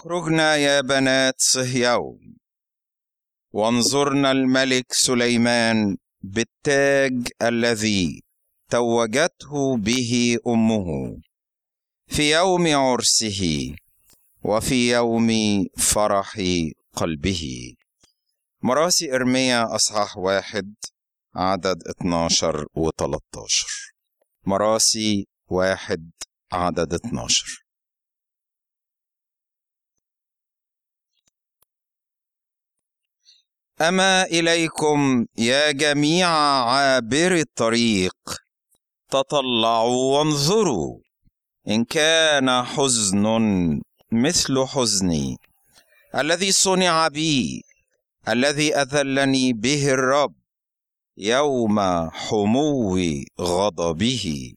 اخرجنا يا بنات صهيون وانظرنا الملك سليمان بالتاج الذي توجته به أمه. في يوم عرسه وفي يوم فرح قلبه. مراسي إرميا أصحاح واحد عدد 12 و 13 مراسي واحد عدد 12 أما إليكم يا جميع عابر الطريق تطلعوا وانظروا إن كان حزن مثل حزني الذي صنع بي الذي أذلني به الرب يوم حمو غضبه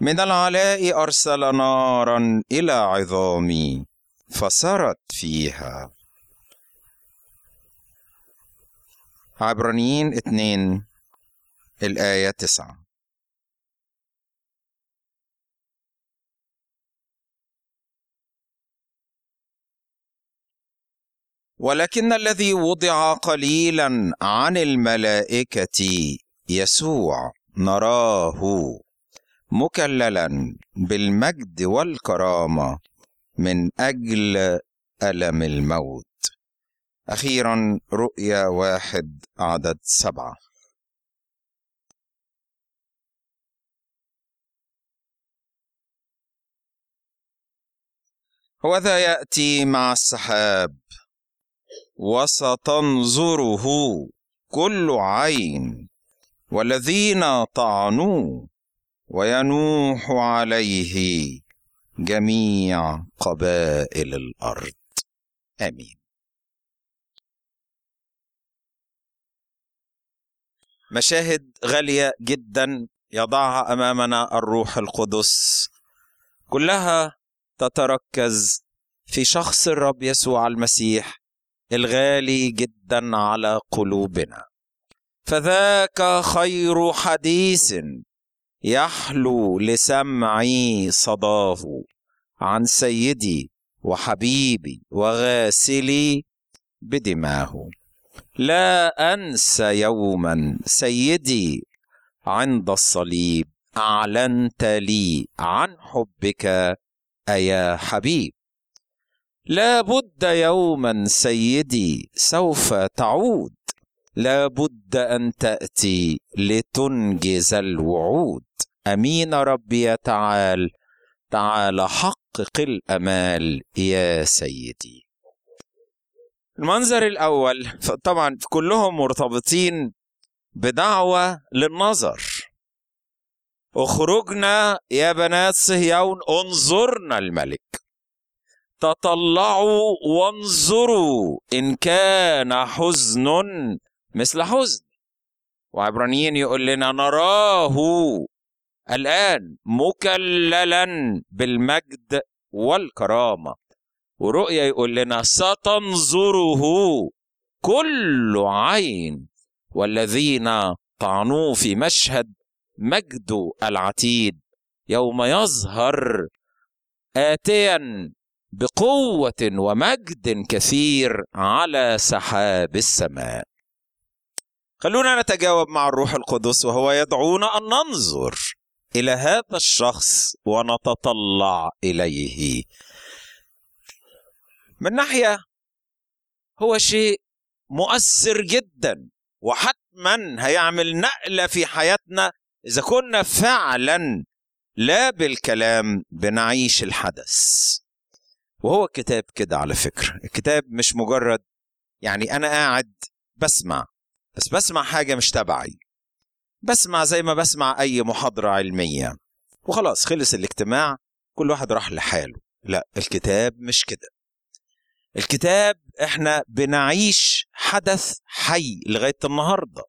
من العلاء أرسل نارا إلى عظامي فسرت فيها عبرانيين اتنين الآية تسعة. ولكن الذي وضع قليلا عن الملائكة يسوع نراه مكللا بالمجد والكرامة من أجل ألم الموت. أخيرا رؤيا واحد عدد سبعة. وذا يأتي مع السحاب. وستنظره كل عين. والذين طعنوه وينوح عليه جميع قبائل الأرض. آمين. مشاهد غالية جدا يضعها أمامنا الروح القدس. كلها تتركز في شخص الرب يسوع المسيح الغالي جدا على قلوبنا. فذاك خير حديث يحلو لسمعي صداه عن سيدي وحبيبي وغاسلي بدماه. لا انسى يوما. سيدي عند الصليب أعلنت لي عن حبك أيا حبيب. لا بد يوما سيدي سوف تعود. لا بد أن تأتي لتنجز الوعود. أمين ربي تعال تعال حقق الأمال يا سيدي. المنظر الأول طبعا كلهم مرتبطين بدعوة للنظر. اخرجنا يا بنات صهيون انظرنا الملك. تطلعوا وانظروا إن كان حزن مثل حزن. وعبرانيين يقول لنا نراه الآن مكللا بالمجد والكرامة. ورؤيا يقول لنا ستنظره كل عين والذين طعنوه في مشهد مجد العتيد يوم يظهر آتيا بقوة ومجد كثير على سحاب السماء. خلونا نتجاوب مع الروح القدس وهو يدعونا أن ننظر إلى هذا الشخص ونتطلع إليه. من ناحية هو شيء مؤثر جدا وحتما هيعمل نقلة في حياتنا إذا كنا فعلا لا بالكلام بنعيش الحدث. وهو الكتاب كده على فكرة الكتاب مش مجرد يعني أنا قاعد بسمع بس بسمع حاجة مش تبعي بسمع زي ما بسمع أي محاضرة علمية. وخلاص خلص الاجتماع كل واحد راح لحاله. لا الكتاب مش كده. الكتاب إحنا بنعيش حدث حي لغاية النهارده.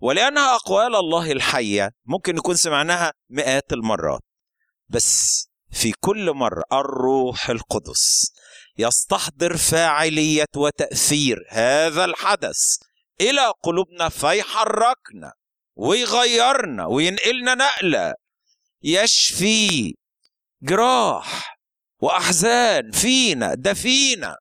ولأنها أقوال الله الحية ممكن نكون سمعناها مئات المرات. بس في كل مرة الروح القدس يستحضر فاعلية وتأثير هذا الحدث إلى قلوبنا فيحركنا ويغيرنا وينقلنا نقلة. يشفي جراح وأحزان فينا ده فينا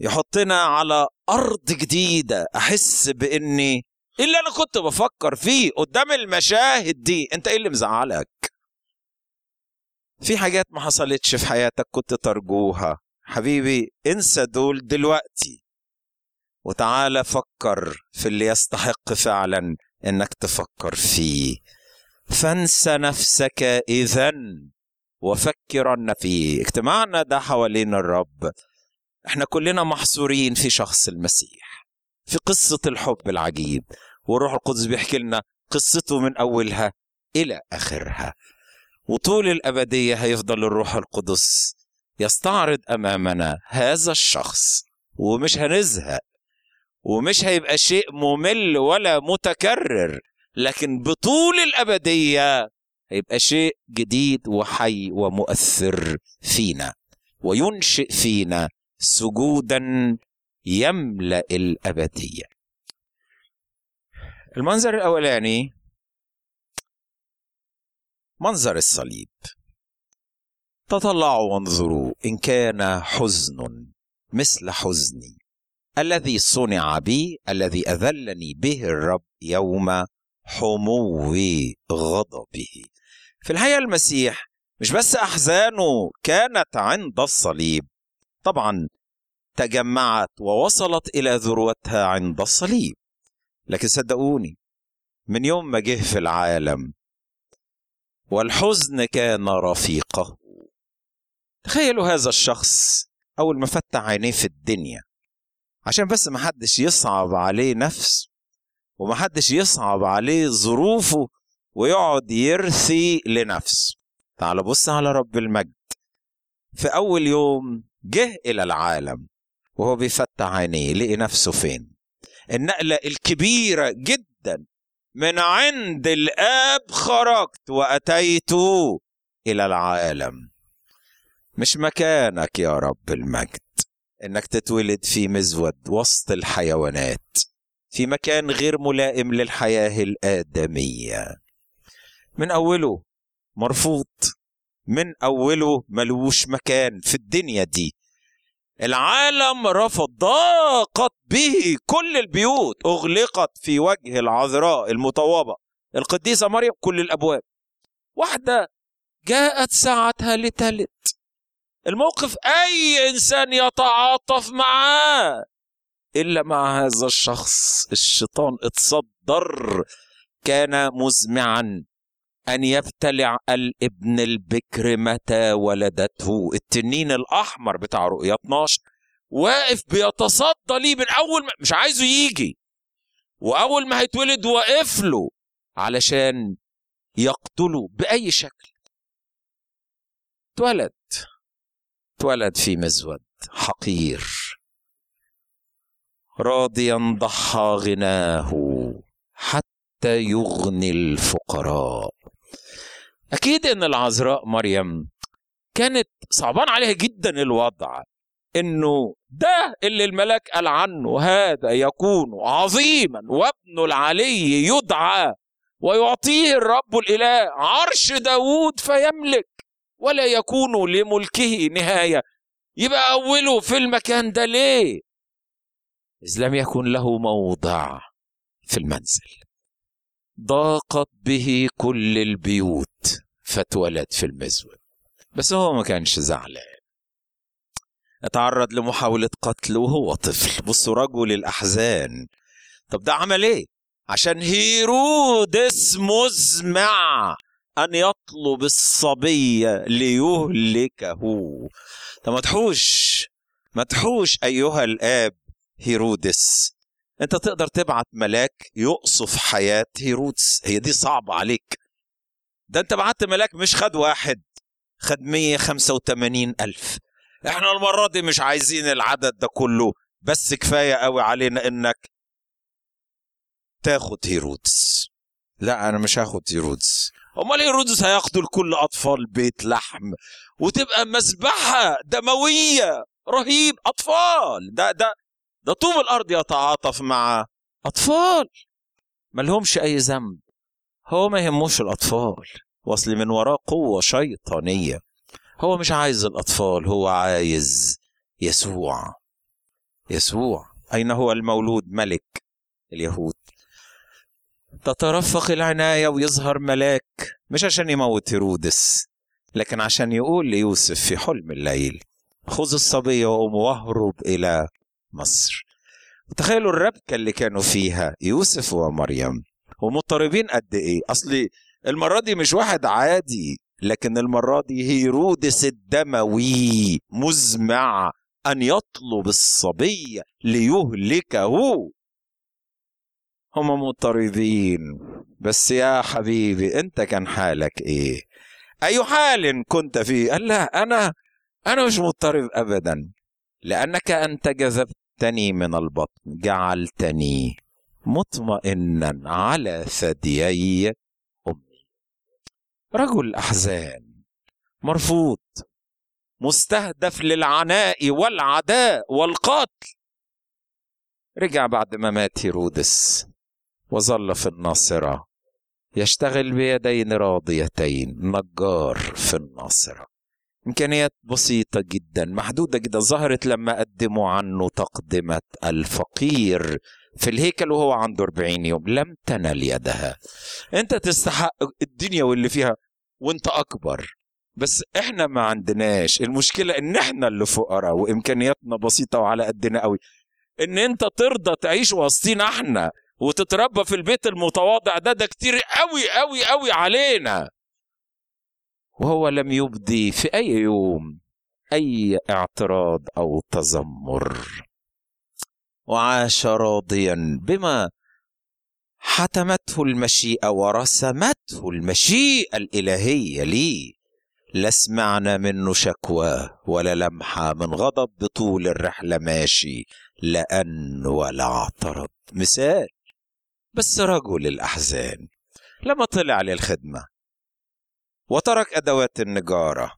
يحطنا على أرض جديدة. أحس بإني إيه اللي أنا كنت بفكر فيه قدام المشاهد دي. أنت إيه اللي مزعلك؟ في حاجات ما حصلتش في حياتك كنت ترجوها. حبيبي انسى دول دلوقتي. وتعالى فكر في اللي يستحق فعلا إنك تفكر فيه. فانسى نفسك اذا وفكرن فيه اجتماعنا ده حوالين الرب. إحنا كلنا محصورين في شخص المسيح في قصة الحب العجيب. والروح القدس بيحكي لنا قصته من أولها إلى آخرها. وطول الأبدية هيفضل الروح القدس يستعرض أمامنا هذا الشخص ومش هنزهق ومش هيبقى شيء ممل ولا متكرر لكن بطول الأبدية هيبقى شيء جديد وحي ومؤثر فينا وينشئ فينا سجودا يملأ الأبدية. المنظر الأولاني منظر الصليب. تطلعوا وانظروا إن كان حزن مثل حزني. الذي صنع بي الذي أذلني به الرب يوم حمو غضبه. في الحقيقة المسيح مش بس أحزانه كانت عند الصليب طبعا تجمعت ووصلت إلى ذروتها عند الصليب. لكن صدقوني من يوم ما جه في العالم والحزن كان رفيقه. تخيلوا هذا الشخص أول ما فتح عينيه في الدنيا. عشان بس ما حدش يصعب عليه نفسه وما حدش يصعب عليه ظروفه ويقعد يرثي لنفسه. تعال بص على رب المجد. في أول يوم جه إلى العالم وهو بيفتح عينيه لقي نفسه فين؟ النقلة الكبيرة جدا. من عند الآب خرجت وأتيت إلى العالم. مش مكانك يا رب المجد إنك تتولد في مزود وسط الحيوانات في مكان غير ملائم للحياة الآدمية. من أوله مرفوض من أوله ملوش مكان في الدنيا دي. العالم رفض ضاقت به كل البيوت أغلقت في وجه العذراء المطوبة. القديسة مريم كل الأبواب. واحدة جاءت ساعتها لتلد الموقف أي إنسان يتعاطف معاه؟ إلا مع هذا الشخص. الشيطان اتصدر كان مزمعا. أن يبتلع الابن البكر متى ولدته. التنين الأحمر بتاع رؤية 12 واقف بيتصدى ليه من أول ما مش عايزه يجي. وأول ما هيتولد واقف له علشان يقتله بأي شكل. اتولد. اتولد في مزود حقير. راضيا ضحى غناه حتى يغني الفقراء. أكيد إن العذراء مريم كانت صعبان عليها جدا الوضع إنه ده اللي الملاك قال عنه هذا يكون عظيما وابن العلي يدعى ويعطيه الرب الإله عرش داوود فيملك ولا يكون لملكه نهاية. يبقى أوله في المكان ده ليه؟ إذ لم يكن له موضع في المنزل. ضاقت به كل البيوت فاتولد في المزود. بس هو ما كانش زعلان. اتعرض لمحاولة قتل وهو طفل. بصوا رجل الأحزان. طب ده عمل إيه؟ عشان هيرودس مزمع أن يطلب الصبي ليهلكه. طب ما تحوش ما تحوش أيها الآب هيرودس. انت تقدر تبعت ملاك يقصف حياة هيرودس. هي دي صعبة عليك. ده انت بعت ملاك مش خد واحد خد 185 ألف. إحنا المرة دي مش عايزين العدد ده كله بس كفاية قوي علينا انك تاخد هيرودس. لا أنا مش هاخد هيرودس. امال هيرودس هيقتل كل اطفال بيت لحم وتبقى مذبحة دموية. رهيب اطفال. ده ده ده طوب الأرض يتعاطف مع أطفال. ما لهمش أي ذنب. هو ما يهموش الأطفال. وأصل من وراه قوة شيطانية. هو مش عايز الأطفال هو عايز يسوع. يسوع. أين هو المولود؟ ملك اليهود. تترفق العناية ويظهر ملاك. مش عشان يموت هيرودس لكن عشان يقول ليوسف في حلم الليل خذ الصبي وقوم واهرب إلى مصر. تخيلوا الربكة اللي كانوا فيها يوسف ومريم. ومضطربين قد إيه؟ أصلي المرة دي مش واحد عادي لكن المرة دي هيرودس الدموي مزمع أن يطلب الصبي ليهلكه. هم مضطربين. بس يا حبيبي أنت كان حالك إيه؟ أي حال كنت فيه؟ قال لا أنا أنا مش مضطرب ابدا. لأنك انت جذبتني من البطن جعلتني مطمئنا على ثديي أمي. رجل أحزان مرفوض مستهدف للعناء والعداء والقتل. رجع بعد ما مات هيرودس وظل في الناصرة يشتغل بيدين راضيتين نجار في الناصرة. إمكانيات بسيطة جدا محدودة جدا. ظهرت لما قدموا عنه تقدمة الفقير في الهيكل وهو عنده 40 يوم. لم تنل يدها. أنت تستحق الدنيا واللي فيها وأنت أكبر. بس إحنا ما عندناش. المشكلة إن إحنا اللي فقراء وإمكانياتنا بسيطة وعلى قدنا قوي. إن أنت ترضى تعيش وسطينا إحنا وتتربى في البيت المتواضع ده ده كتير قوي قوي قوي علينا. وهو لم يبدي في أي يوم أي اعتراض أو تذمر. وعاش راضيا بما حتمته المشيئة ورسمته المشيئة الإلهية لي. لا سمعنا منه شكوى ولا لمحة من غضب بطول الرحلة ماشي لأن ولا اعترض. مثال. بس رجل الأحزان لما طلع للخدمة وترك أدوات النجارة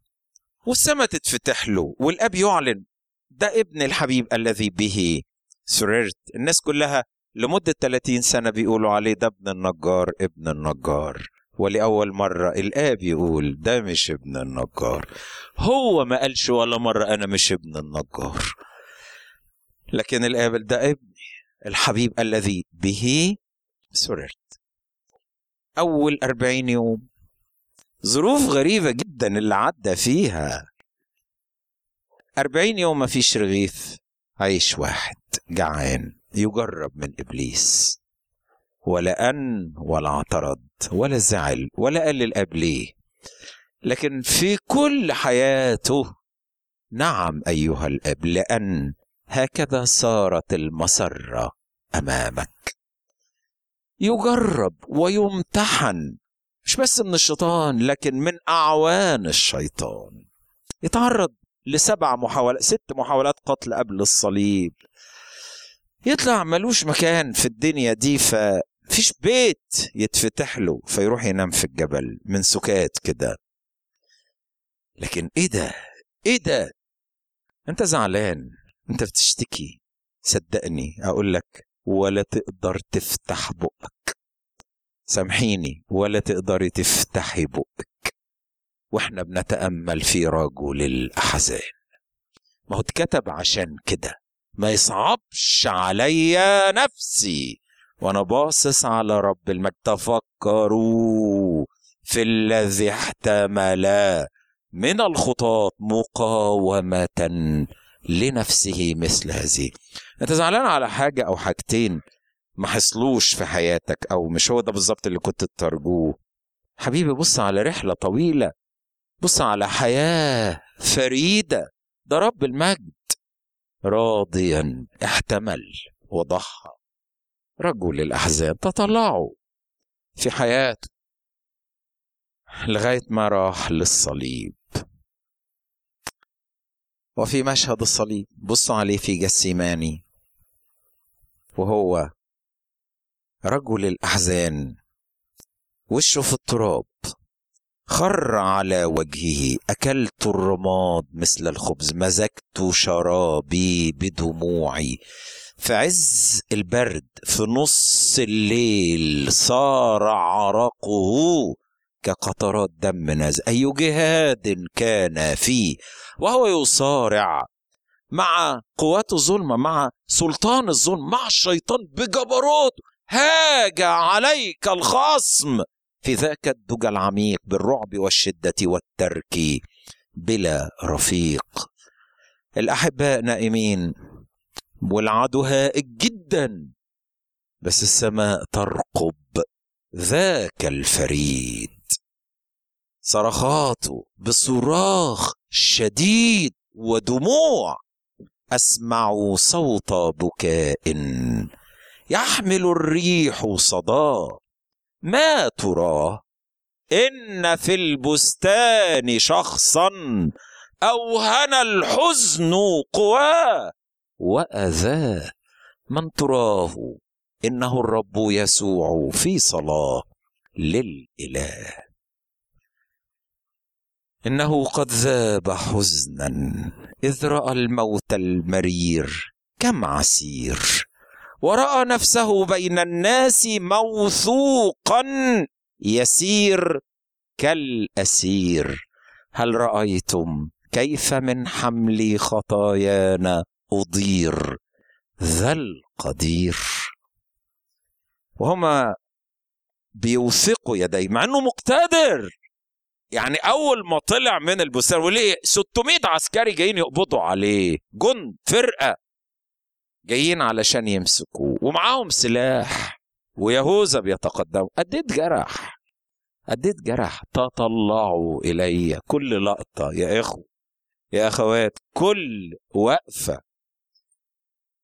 والسما تتفتح له والأب يعلن ده ابن الحبيب الذي به سررت. الناس كلها لمدة 30 سنة بيقولوا عليه ده ابن النجار ابن النجار. ولأول مرة الآب يقول ده مش ابن النجار. هو ما قالش ولا مرة أنا مش ابن النجار. لكن الآب ده ابني الحبيب الذي به سررت. أول أربعين يوم ظروف غريبة جدا اللي عدى فيها. أربعين يوم ما فيش رغيف. عيش واحد جعان. يجرب من إبليس. ولا أن ولا اعترض ولا زعل ولا قال للأب ليه لكن في كل حياته. نعم أيها الأب لأن هكذا صارت المسرة أمامك. يجرب ويمتحن. مش بس من الشيطان لكن من أعوان الشيطان. يتعرض لسبع محاولات ست محاولات قتل قبل الصليب. يطلع ملوش مكان في الدنيا دي ففيش بيت يتفتح له فيروح ينام في الجبل من سكات كده. لكن إيه ده؟ إيه ده؟ أنت زعلان؟ أنت بتشتكي؟ صدقني أقول لك ولا تقدر تفتح بقك. سامحيني ولا تقدري تفتحي بقك. وإحنا بنتأمل في رجل الأحزان. ما هو اتكتب عشان كده. ما يصعبش عليا نفسي. وأنا باصص على رب المجد. تفكروا في الذي احتمل من الخطاة مقاومة لنفسه مثل هذه. أنت زعلان على حاجة أو حاجتين؟ ما حصلوش في حياتك أو مش هو ده بالظبط اللي كنت ترجوه حبيبي بص على رحلة طويلة بص على حياة فريدة ده رب المجد. راضيا احتمل وضحى. رجل الأحزان تطلعوا في حياته لغاية ما راح للصليب. وفي مشهد الصليب بصوا عليه في جسيماني وهو رجل الأحزان. وشه في التراب. خر على وجهه. أكلت الرماد مثل الخبز. مزجت شرابي بدموعي. في عز البرد في نص الليل صار عرقه كقطرات دم نازل أي جهاد كان فيه؟ وهو يصارع مع قوات الظلمة مع سلطان الظلم مع الشيطان بجبروت هاج عليك الخصم. في ذاك الدجى العميق بالرعب والشدة والترك بلا رفيق. الأحباء نائمين والعدو هائج جدا بس السماء ترقب ذاك الفريد. صرخاته بصراخ شديد ودموع أسمع صوت بكاء يحمل الريح صدى ما تراه إن في البستان شخصا اوهن الحزن قواه وأذاه من تراه؟ إنه الرب يسوع في صلاة للإله. إنه قد ذاب حزنا إذ رأى الموت المرير كم عسير ورأى نفسه بين الناس موثوقا يسير كالأسير. هل رأيتم كيف من حمل خطايانا أضير ذا القدير؟ وهما بيوثقوا يديه مع إنه مقتدر. يعني أول ما طلع من البستان وليه 600 عسكري جايين يقبضوا عليه. جند فرقة. جايين علشان يمسكوه. ومعاهم سلاح. ويهوذا بيتقدموا قديت جرح قديت جرح تطلعوا إلي. كل لقطة. يا إخو. يا أخوات. كل وقفة.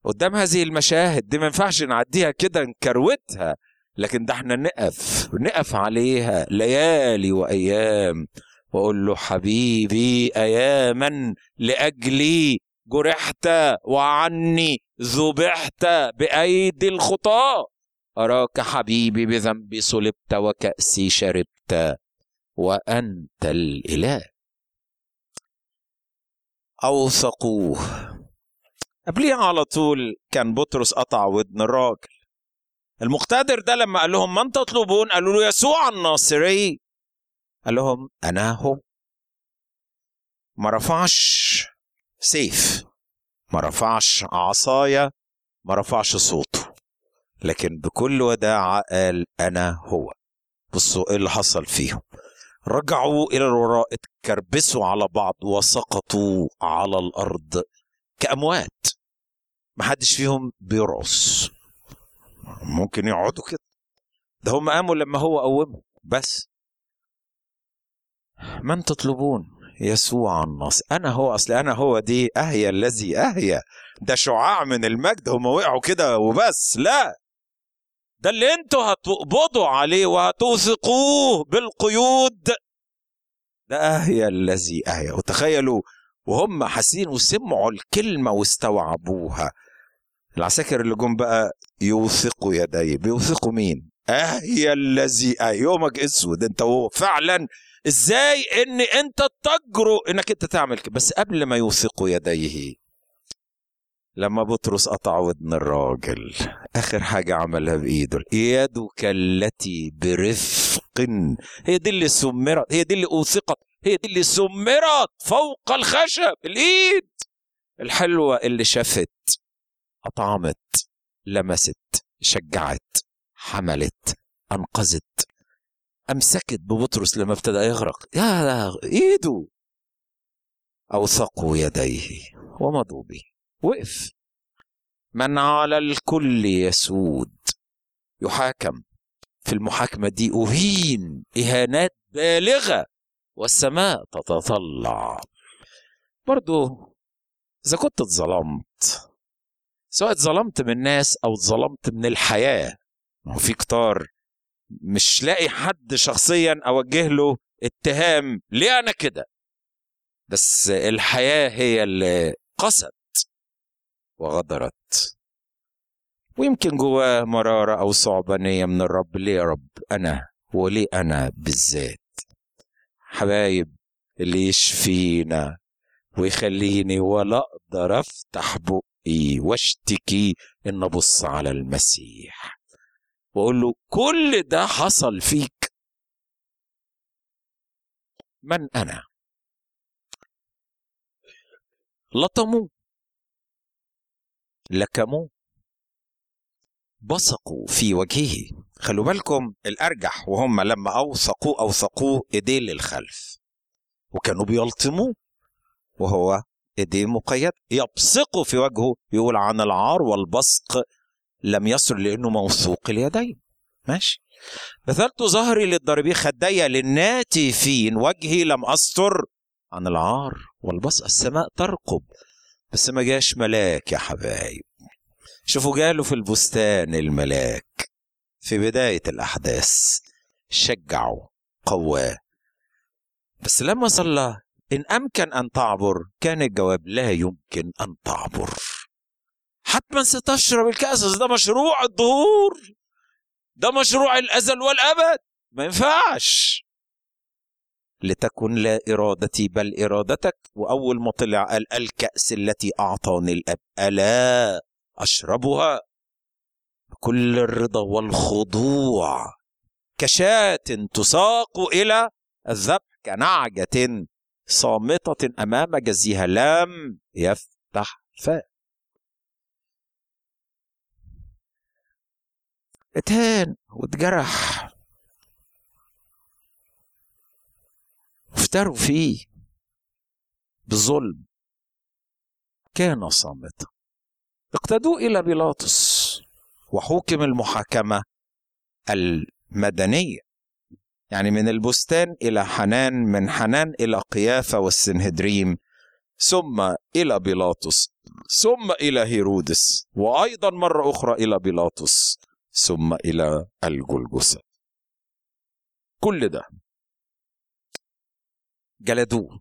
قدام هذه المشاهد دي ما ينفعش نعديها كده نكروتها. لكن ده إحنا نقف. نقف عليها. ليالي وأيام. وأقول له حبيبي اياما لأجلي. جرحت وعني ذبحت بأيدي الخطاة. أراك حبيبي بذنبي صلبت وكأسي شربت وأنت الإله. أوثقوه. قبليها على طول كان بطرس قطع ودن الراجل. المقتدر ده لما قال لهم من تطلبون؟ قالوا له يسوع الناصري. قال لهم أنا هو. ما رفعش. سيف. ما رفعش عصاية ما رفعش صوته لكن بكل وداعة قال أنا هو. بصوا إيه اللي حصل فيهم. رجعوا إلى الوراء اتكربسوا على بعض وسقطوا على الأرض كأموات. محدش فيهم بيرقص. ممكن يقعدوا كده. ده هم قاموا لما هو قومهم بس. من تطلبون؟ يسوع الناصر أنا هو أصل أنا هو دي اهيا الذي اهيا ده شعاع من المجد هم وقعوا كده وبس. لا. ده اللي أنتوا هتقبضوا عليه وهتوثقوه بالقيود. ده اهيا الذي اهيا وتخيلوا وهم حاسين وسمعوا الكلمة واستوعبوها. العساكر اللي جم بقى يوثقوا يديه بيوثقوا مين؟ اهيا الذي اهيا يومك أسود. أنت فعلا إزاي إن أنت تجرؤ إنك أنت تعمل كده؟ بس قبل ما يوثقوا يديه لما بطرس قطع ودن الراجل آخر حاجة عملها بإيده يدك التي برفق هي دي اللي سمرت هي دي اللي أوثقت هي دي اللي سمرت فوق الخشب الإيد. الحلوة اللي شافت أطعمت لمست شجعت حملت أنقذت. أمسكت ببطرس لما ابتدى يغرق. يا إيده. أوثقوا يديه ومضوا به. وقف. من على الكل يسود. يحاكم. في المحاكمة دي أهين. إهانات بالغة. والسماء تتطلع. برضو إذا كنت اتظلمت سواء اتظلمت من الناس أو اتظلمت من الحياة ما في كتار مش لاقي حد شخصيا أوجه له اتهام. ليه أنا كده؟ بس الحياة هي اللي قست وغدرت. ويمكن جواه مرارة أو صعبانية من الرب. ليه يا رب؟ أنا وليه أنا بالذات؟ حبايب اللي يشفينا ويخليني ولا أقدر أفتح بقي وأشتكي إن أبص على المسيح. وأقول له كل ده حصل فيك. من أنا؟ لطموا لكموا بصقوا في وجهه. خلوا بالكم الأرجح وهم لما أوثقوا أوثقوه إيديه للخلف. وكانوا بيلطموه. وهو إيديه مقيد. يبصقوا في وجهه. يقول عن العار والبصق لم يصل لأنه موثوق اليدين. ماشي. بذلت ظهري للضاربين خدي للناتفين. وجهي لم استر عن العار والبصق السماء ترقب بس ما جاش ملاك يا حبايب. شوفوا جاله في البستان الملاك. في بداية الأحداث. شجعه قواه. بس لما صلى إن أمكن أن تعبر كان الجواب لا يمكن أن تعبر. حتما ستشرب الكأس ده مشروع الظهور. ده مشروع الأزل والأبد. ما ينفعش. لتكن لا إرادتي بل إرادتك. وأول ما طلع قال الكأس التي أعطاني الأب. ألا أشربها؟ بكل الرضا والخضوع. كشاة تساق إلى الذبح كنعجة صامتة أمام جزيها لم يفتح فاه. اتهان واتجرح افتروا فيه بالظلم كان صامتا اقتدوا إلى بيلاطس وحكم المحاكمة المدنية. يعني من البستان إلى حنان من حنان إلى قيافة والسنهدريم ثم إلى بيلاطس ثم إلى هيرودس وأيضا مرة أخرى إلى بيلاطس. ثم إلى الجلجسة كل ده جلدوه.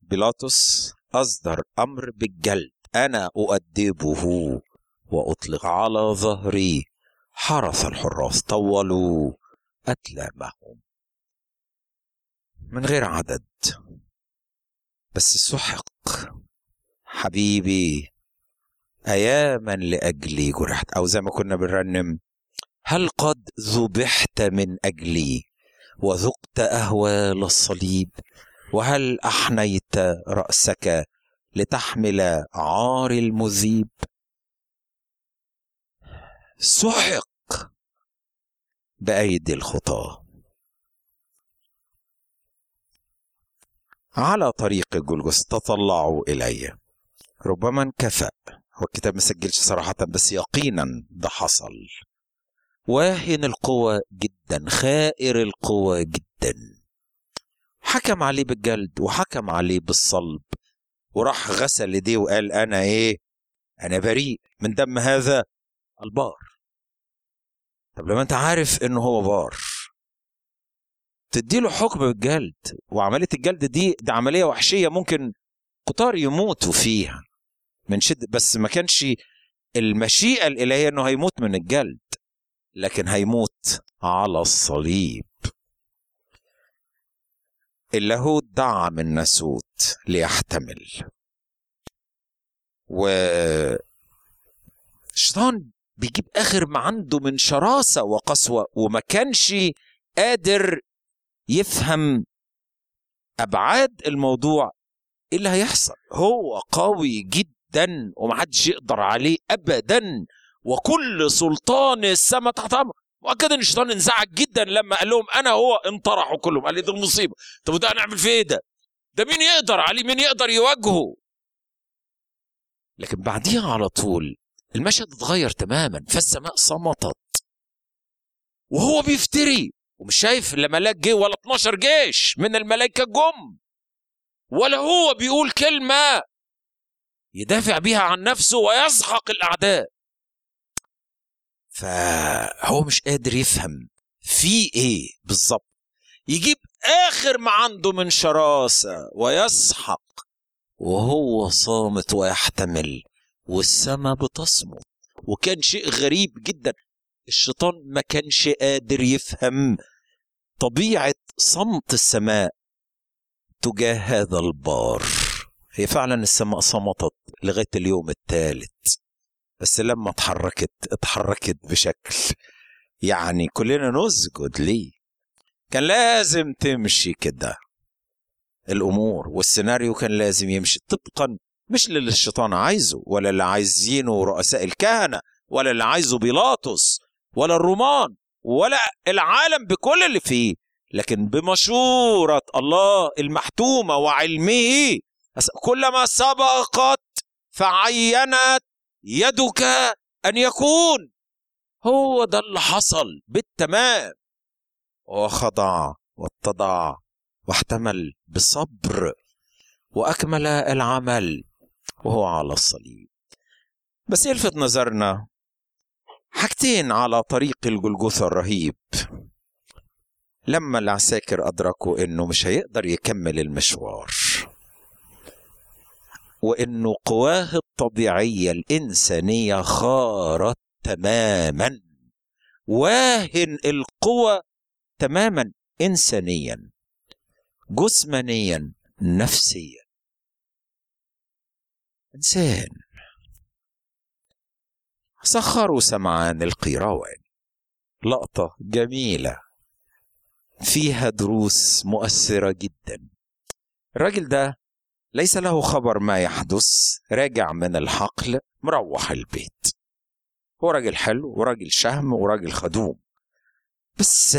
بيلاطس أصدر أمر بالجلد. أنا أؤدبه وأطلق على ظهري. حرس الحراس طولوا أتلامهم. من غير عدد. بس سحق حبيبي. أياما لأجلي جرحت. أو زي ما كنا بنرنم هل قد ذبحت من أجلي وذقت أهوال الصليب؟ وهل أحنيت رأسك لتحمل عار المذيب؟ سحق بأيدي الخطاة على طريق الجلجس تطلعوا إلي. ربما انكفأ. هو الكتاب مسجلش صراحة بس يقينا ده حصل. واهن القوى جدا خائر القوى جدا. حكم عليه بالجلد وحكم عليه بالصلب وراح غسل ايديه وقال أنا إيه؟ أنا بريء من دم هذا البار. طب لما أنت عارف إنه هو بار تديله حكم بالجلد وعملية الجلد دي دي عملية وحشية ممكن كتار يموتوا فيها. من شد بس ما كانش المشيئة الإلهية إنه هيموت من الجلد لكن هيموت على الصليب. اللاهوت دعم الناسوت ليحتمل. و الشيطان بيجيب آخر ما عنده من شراسة وقسوة وما كانش قادر يفهم أبعاد الموضوع إيه اللي هيحصل. هو قوي جدا. ومحدش يقدر عليه ابدا. وكل سلطان السماء تحت امره واكد إن الشيطان انزعج جدا لما قال لهم أنا هو انطرحوا كلهم. قال لي دي المصيبة. طب وده هنعمل فيه إيه ده؟ ده مين يقدر عليه؟ مين يقدر يواجهه؟ لكن بعديها على طول المشهد اتغير تماما. فالسماء صمتت. وهو بيفتري. ومش شايف لا ملاك جه ولا 12 جيش من الملائكة جم. ولا هو بيقول كلمة. يدافع بيها عن نفسه ويسحق الأعداء. فهو مش قادر يفهم في إيه بالظبط. يجيب آخر ما عنده من شراسة ويسحق وهو صامت ويحتمل والسماء بتصمت وكان شيء غريب جدا. الشيطان ما كانش قادر يفهم طبيعة صمت السماء تجاه هذا البار. هي فعلا السماء صمتت لغاية اليوم الثالث. بس لما اتحركت اتحركت بشكل يعني كلنا نسجد ليه. كان لازم تمشي كده. الأمور والسيناريو كان لازم يمشي طبقا مش للي الشيطان عايزه ولا اللي عايزينه رؤساء الكهنة ولا اللي عايزه بيلاطس ولا الرومان ولا العالم بكل اللي فيه. لكن بمشورة الله المحتومة وعلمه كلما سبقت فعينت يدك أن يكون. هو ده اللي حصل بالتمام. وخضع واتضع واحتمل بصبر وأكمل العمل وهو على الصليب. بس يلفت نظرنا حاجتين على طريق الجلجثة الرهيب. لما العساكر أدركوا إنه مش هيقدر يكمل المشوار وإنه قواه الطبيعية الإنسانية خارت تماما. واهن القوى تماما إنسانيا جسمانيا نفسيا. إنسان. سخروا سمعان القيروان. لقطة جميلة. فيها دروس مؤثرة جدا. الراجل ده ليس له خبر ما يحدث. راجع من الحقل مروح البيت. هو راجل حلو وراجل شهم وراجل خدوم. بس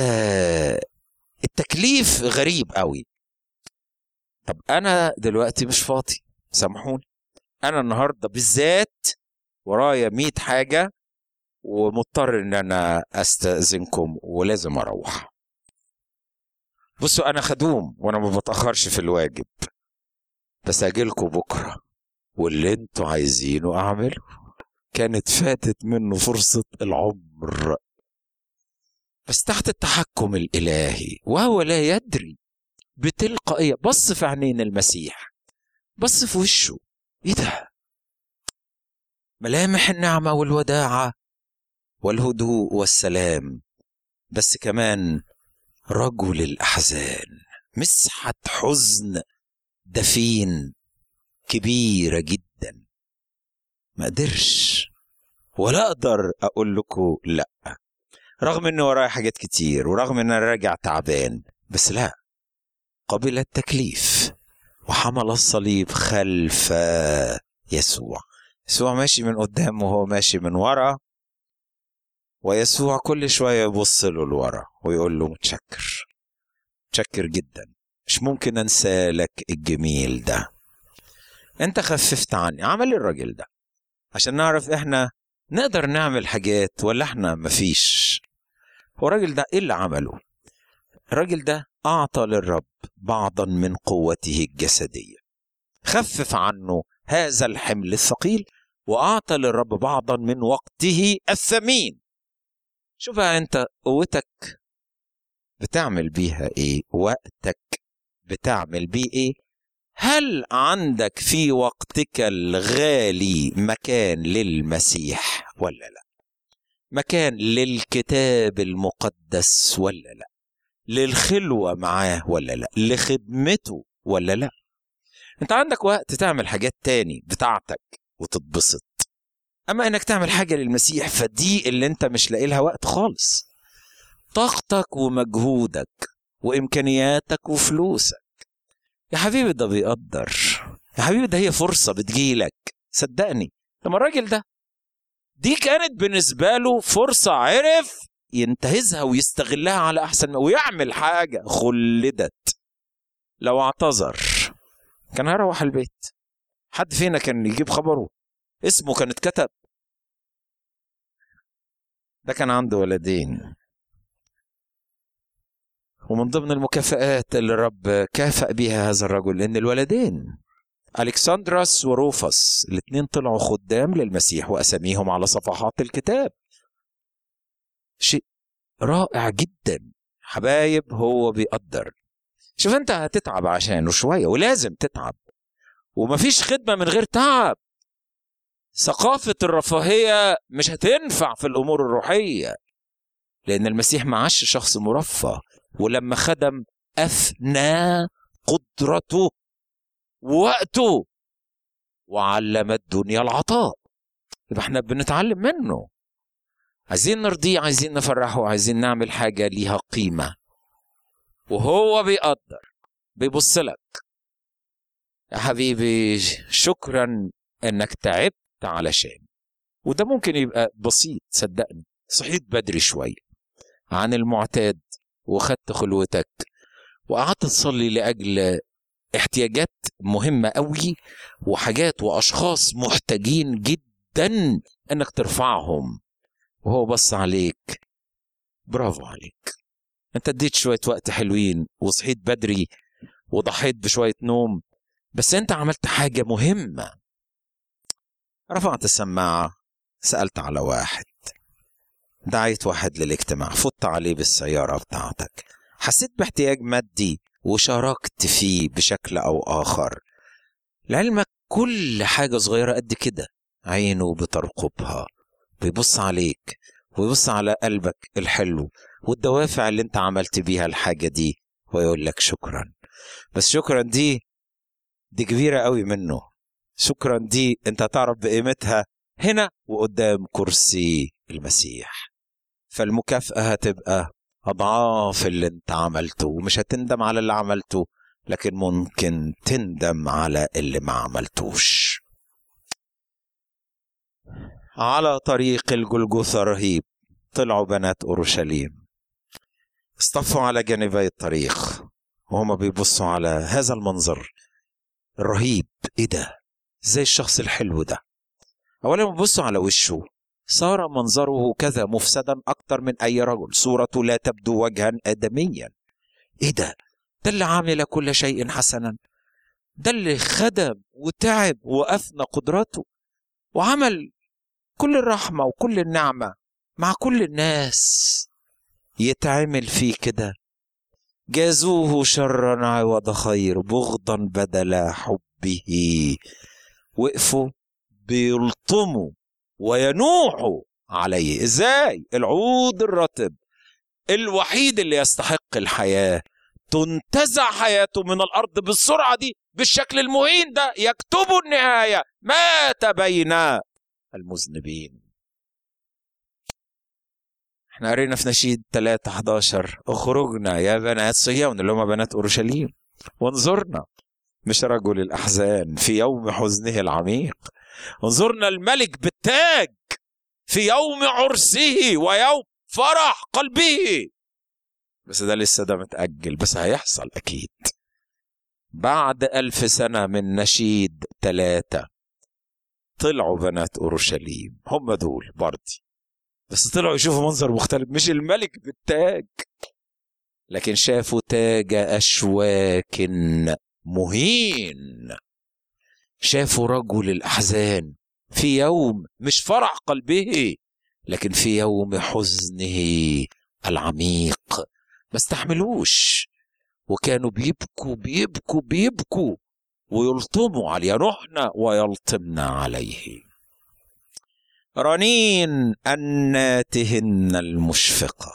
التكليف غريب قوي. طب أنا دلوقتي مش فاضي سامحوني. أنا النهارده بالذات ورايا 100 حاجة ومضطر إن أنا أستأذنكم ولازم أروح. بصوا أنا خدوم وأنا ما بتأخرش في الواجب. بس اجيلكم بكرة واللي أنتوا عايزينه أعمله. كانت فاتت منه فرصة العمر. بس تحت التحكم الإلهي وهو لا يدري بتلقائية. بص في عينين المسيح بص في وشه. إيه ده؟ ملامح النعمة والوداعة والهدوء والسلام. بس كمان رجل الأحزان مسحة حزن دفين كبيرة جدا. ما قدرش. ولا أقدر أقول لكم لأ. رغم ان ورايا حاجات كتير ورغم إن أنا راجع تعبان بس لأ. قبل التكليف. وحمل الصليب خلف يسوع. يسوع ماشي من قدام وهو ماشي من ورا. ويسوع كل شوية يبص له لورا ويقول له متشكر. متشكر جدا. مش ممكن أنسى لك الجميل ده. أنت خففت عني عمل الراجل ده؟ عشان نعرف إحنا نقدر نعمل حاجات ولا إحنا مفيش. هو الراجل ده إيه اللي عمله؟ الراجل ده أعطى للرب بعضا من قوته الجسدية. خفف عنه هذا الحمل الثقيل وأعطى للرب بعضا من وقته الثمين. شوف أنت قوتك بتعمل بيها إيه وقتك بتعمل بيه إيه؟ هل عندك في وقتك الغالي مكان للمسيح ولا لا؟ مكان للكتاب المقدس ولا لا؟ للخلوة معاه ولا لا؟ لخدمته ولا لا؟ أنت عندك وقت تعمل حاجات تاني بتاعتك وتتبسط. أما إنك تعمل حاجة للمسيح فدي اللي أنت مش لاقي لها وقت خالص. طاقتك ومجهودك وإمكانياتك وفلوسك. يا حبيبي ده بيقدر. يا حبيبي ده هي فرصة بتجيلك. صدقني. لما الراجل ده. دي كانت بالنسبة له فرصة عرف ينتهزها ويستغلها على أحسن ويعمل حاجة خلدت. لو اعتذر. كان هيروح البيت. حد فينا كان يجيب خبره. اسمه كان اتكتب. ده كان عنده ولدين. ومن ضمن المكافآت اللي الرب كافأ بها هذا الرجل إن الولدين الكسندرس وروفس الاثنين طلعوا خدام للمسيح وأساميهم على صفحات الكتاب. شيء رائع جدا. حبايب هو بيقدر. شوف أنت هتتعب عشانه شوية ولازم تتعب. ومفيش خدمة من غير تعب. ثقافة الرفاهية مش هتنفع في الأمور الروحية. لأن المسيح ما عاش شخص مرفه. ولما خدم افنى قدرته وقته وعلم الدنيا العطاء. يبقى إحنا بنتعلم منه. عايزين نرضيه عايزين نفرحه عايزين نعمل حاجة ليها قيمة. وهو بيقدر. بيبص لك. يا حبيبي شكرا إنك تعبت علشان. وده ممكن يبقى بسيط صدقني. صحيت بدري شوية. عن المعتاد. وخدت خلوتك. وقعدت تصلي لأجل احتياجات مهمة قوي وحاجات وأشخاص محتاجين جدا إنك ترفعهم. وهو بص عليك. برافو عليك. أنت اديت شوية وقت حلوين وصحيت بدري وضحيت بشوية نوم. بس أنت عملت حاجة مهمة. رفعت السماعة سألت على واحد. دعيت واحد للاجتماع فت عليه بالسيارة بتاعتك. حسيت باحتياج مادي وشاركت فيه بشكل أو آخر. لعلمك كل حاجة صغيرة قد كده عينه بترقبها بيبص عليك ويبص على قلبك الحلو والدوافع اللي انت عملت بيها الحاجة دي ويقول لك شكرا. بس شكرا دي دي كبيرة قوي منه. شكرا دي انت هتعرف بقيمتها هنا وقدام كرسي المسيح. فالمكافأة هتبقى أضعاف اللي انت عملته ومش هتندم على اللي عملته لكن ممكن تندم على اللي ما عملتوش. على طريق الجلجوثة رهيب طلعوا بنات أورشليم. اصطفوا على جانبي الطريق وهما بيبصوا على هذا المنظر الرهيب. إيه ده؟ إزاي الشخص الحلو ده؟ اولا بيبصوا على وشه. صار منظره كذا مفسدا أكتر من أي رجل. صورته لا تبدو وجها آدميا. إيه ده؟ ده اللي عامل كل شيء حسنا. ده اللي خدم وتعب وافنى قدراته. وعمل كل الرحمة وكل النعمة مع كل الناس. يتعمل فيه كده. جازوه شرا عوض خير بغضا بدل حبه. وقفوا بيلطموا. وينوحوا عليه. إزاي؟ العود الرطب الوحيد اللي يستحق الحياة. تنتزع حياته من الأرض بالسرعة دي بالشكل المهين ده يكتبوا النهاية. مات بين المذنبين. إحنا قرينا في نشيد 3 11 اخرجنا يا بنات صهيون اللي هم بنات أورشليم. وانظرنا. مش رجل الأحزان في يوم حزنه العميق. انظرنا الملك بالتاج في يوم عرسه ويوم فرح قلبه. بس ده لسه ده متأجل بس هيحصل أكيد. بعد ألف سنة من نشيد ثلاثة طلعوا بنات أورشليم هم دول برضي. بس طلعوا يشوفوا منظر مختلف مش الملك بالتاج. لكن شافوا تاج أشواك مهين. شافوا رجل الأحزان في يوم مش فرح قلبه لكن في يوم حزنه العميق. ما استحملوش. وكانوا بيبكوا بيبكوا بيبكوا ويلطموا عليه ينحن ويلطمنا عليه. رنين أناتهن المشفقة